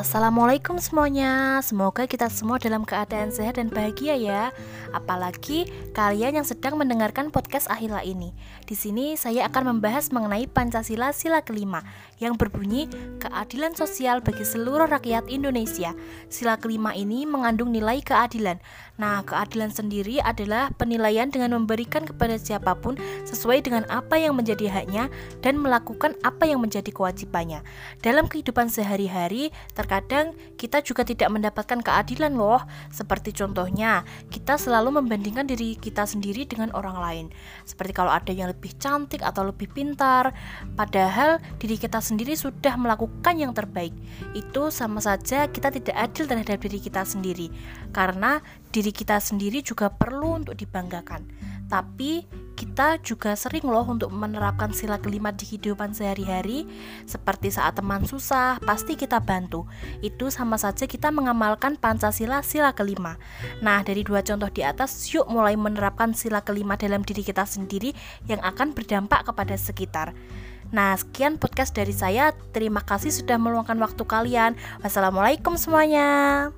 Assalamualaikum semuanya, semoga kita semua dalam keadaan sehat dan bahagia ya. Apalagi kalian yang sedang mendengarkan podcast Ahila ini. Di sini saya akan membahas mengenai Pancasila sila kelima yang berbunyi keadilan sosial bagi seluruh rakyat Indonesia. Sila kelima ini mengandung nilai keadilan. Nah, keadilan sendiri adalah penilaian dengan memberikan kepada siapa pun sesuai dengan apa yang menjadi haknya dan melakukan apa yang menjadi kewajibannya. Dalam kehidupan sehari-hari, terkadang kita juga tidak mendapatkan keadilan loh. Seperti contohnya, kita selalu membandingkan diri kita sendiri dengan orang lain. Seperti kalau ada yang lebih cantik atau lebih pintar, padahal diri kita sendiri sudah melakukan yang terbaik. Itu sama saja kita tidak adil terhadap diri kita sendiri. Karena diri kita sendiri juga perlu untuk dibanggakan. Tapi kita juga sering loh untuk menerapkan sila kelima di kehidupan sehari-hari seperti saat teman susah pasti kita bantu itu sama saja kita mengamalkan Pancasila sila kelima nah dari dua contoh di atas yuk mulai menerapkan sila kelima dalam diri kita sendiri yang akan berdampak kepada sekitar Nah, sekian podcast dari saya. Terima kasih sudah meluangkan waktu kalian. Wassalamualaikum semuanya.